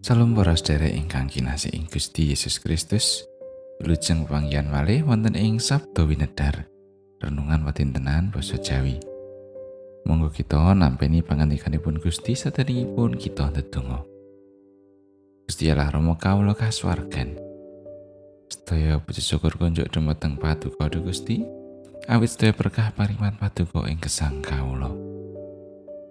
Salam para sedherek ingkang kinasih ing Gusti Yesus Kristus. Wilujeng panggihan malih wonten ing Sabda Winedar. Renungan watintenan basa Jawi. Monggo kita nampeni pangandikanipun Gusti saderengipun kita ndedonga. Gusti Allah Rama kawula kasuwargan. Sedaya puji syukur kunjuk dumateng Paduka Gusti. Awit sedaya berkah pariman Paduka ing gesang kawula.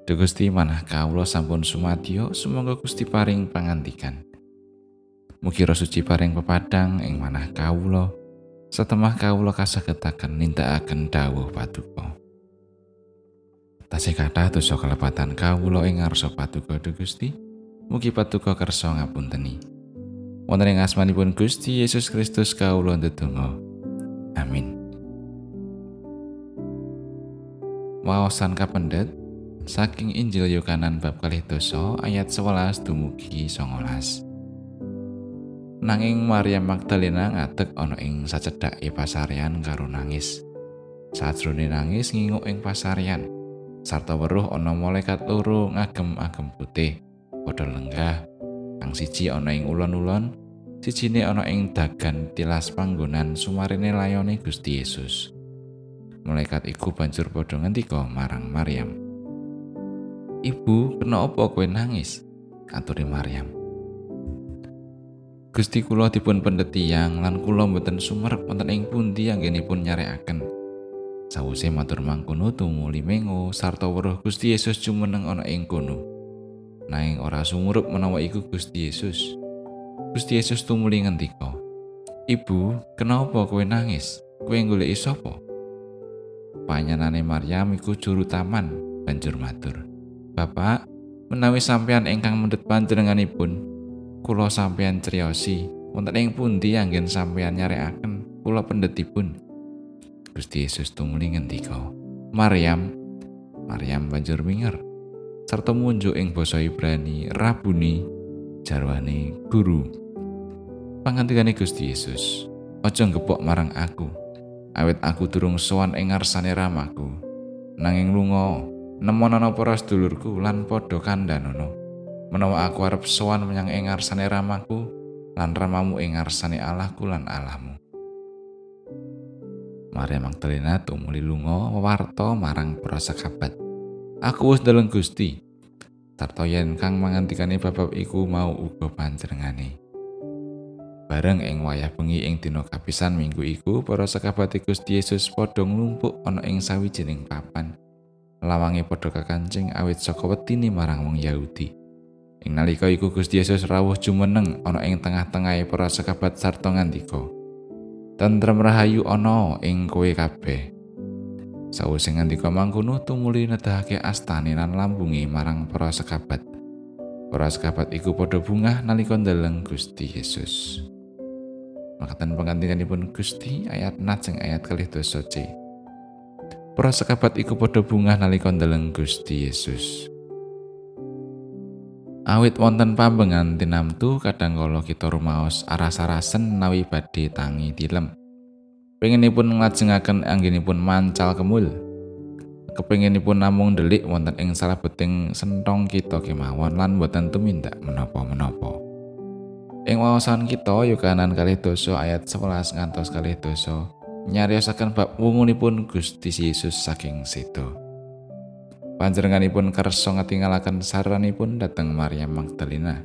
Duh Gusti manah kawula sampun sumadyo sumangga Gusti paring pangantikan. Mugi suci paring pepadang ing manah kawula setemah kawula kasagetaken nindakaken dawuh paduka. Tasih kathah dosa kelepatan kawula ing ngarsa paduka Duh Gusti. Mugi paduka kersa ngapunteni. Wonten ing asmanipun Gusti Yesus Kristus kawula ndedonga. Amin. Waosan kapendet saking Injil Yohanan bab kalih dosa ayat 11 dumugi 19. Nanging Maria Magdalena ngadeg ana ing sacedhake pasaryan karo nangis. Sajrone nangis nginguk ing pasaryan. Sarta weruh ana malaikat loro ngagem-agem putih, padha lenggah. Kang siji ana ing ulon-ulon, sijine ana ing dagan tilas panggonan sumarine layone Gusti Yesus. Malaikat iku banjur padha ngendika marang Maryam. Ibu, kena apa kowe nangis? Aturi Maryam. Gusti kula dipun pendet tiyang lan kula mboten sumerep wonten ing pundi anggenipun nyarekaken. Sawise matur mangkono tumuli mengo sarta weruh Gusti Yesus jumeneng ana ing kono. Nanging ora sumurup menawa iku Gusti Yesus. Gusti Yesus tumuli ngendika, "Ibu, kenapa kowe nangis? Kowe goleki sapa?" Panyanane Maryam iku juru taman, banjur matur. Bapak, menawi sampeyan ingkang mendhet panjenenganipun, kula sampeyan criosi, wonten ing pundi anggen sampeyan nyarekaken kula pendhetipun. Gusti Yesus tumuli ngendika, "Maryam." Maryam banjur minger sarta munjuk ing basa Ibrani, "Rabuni," jarwane guru. Pangantikane Gusti Yesus, "Aja ngepok marang aku, awit aku durung sowan ing ngarsane ramaku, nanging lunga nemonono para sedulurku lan padha kandhanono. Menawa aku arep sowan menyang ing ngarsane ramaku lan ramamu ing ngarsane Allahku lan Allahmu. Maria Magdalena tumuli lunga wewarta marang para sekabat Aku wis deleng Gusti. Sarta yen kang mangantikane bab iku mau uga panjenengane. Bareng ing wayah bengi ing dina kapisan minggu iku para sekabat Gusti Yesus padha nglumpuk ana ing sawijining papan lawange padha kakancing awit saka wetine marang wong Yahudi. Ing nalika iku Gusti Yesus rawuh jumeneng ana ing tengah-tengahe para sekabat sarta ngandika. Tentrem rahayu ana ing kowe kabeh. Sawise ngandika mangkono tumuli nedahake astane lan lambungi marang para sekabat. Para sekabat iku padha bungah nalika ndeleng Gusti Yesus. Makatan pengantinganipun Gusti ayat najeng ayat kalih dosa C. Para sekabat iku padha bungah nalika ndeleng Gusti Yesus. Awit wonten pambengan tinamtu kadang kala kita rumaos aras-arasen nawi badhe tangi dilem. Pengenipun nglajengaken anggenipun mancal kemul. Kepengenipun namung delik wonten ing salah beting sentong kita kemawon lan boten tumindak menapa-menapa. Ing wawasan kita yukanan kalih dosa ayat 11 ngantos kalih dosa nyariosaken bab wungunipun Gusti Yesus saking sedo. Panjenenganipun kersa ngatingalaken saranipun dhateng Maria Magdalena.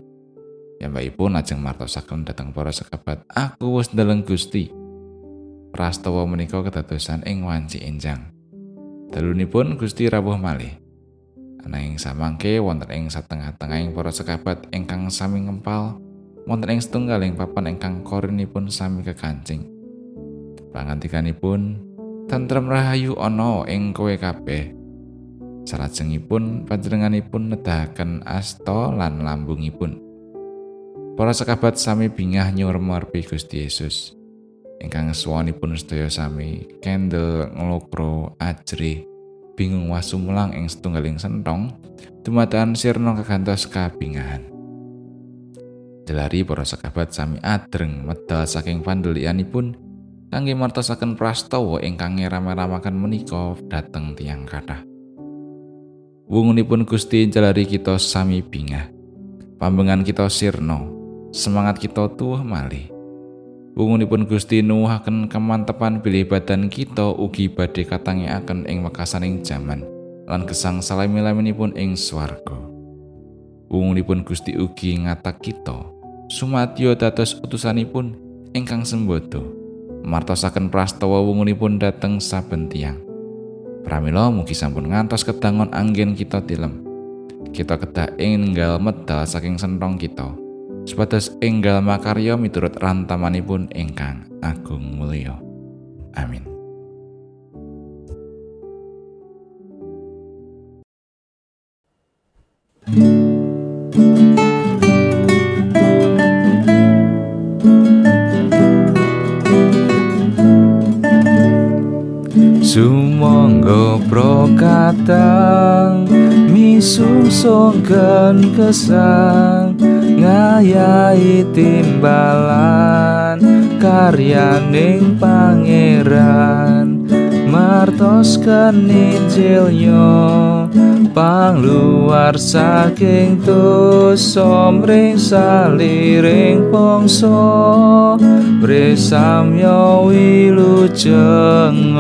Yambakipun ajeng martosaken dhateng para sekabat, "Aku wis ndeleng Gusti." Prastawa menika kedadosan ing wanci enjang. Dalunipun Gusti rawuh malih. Ananging samangke wonten ing satengah-tengahing para sekabat ingkang sami ngempal, wonten ing setunggaling papan ingkang korinipun sami kekancing. Pangantikanipun tentrem rahayu ana ing kowe kabeh. Salajengipun panjenenganipun nedahaken asta lan lambungipun. Para sekabat sami bingah nyurmarpi Gusti Yesus. Ingkang suwanipun sedaya sami kendel nglokro ajri bingung wasu mulang ing setunggaling sentong dumadakan sirna kegantos kabingahan. Jelari para sekabat sami adreng medal saking pandelianipun kangge martosaken prastawa ingkang ngerame-ramaken menika dhateng tiang kathah. Wungunipun Gusti jalari kita sami bingah. pambengan kita sirno, semangat kita tuh malih. Wungunipun Gusti nuwuhaken kemantepan bilih badan kita ugi badhe katangiaken ing wekasaning jaman lan gesang salami-laminipun ing swarga. Wungunipun Gusti ugi ngatak kita sumadyo dados utusanipun ingkang sembodo martosaken prastawa wungunipun dateng saben tiyang. Pramila mugi sampun ngantos kedangon anggen kita tilem. Kita kedah ing ninggal medal saking sentong kita. supados enggal makarya miturut rantamanipun ingkang agung mulya. Amin. Sumangga prokatang misungsungken kesang ngayahi timbalan karyaning pangeran. Martos keninjilnya pangluar saking dosa mring saliring bangsa mrisamya wilujeng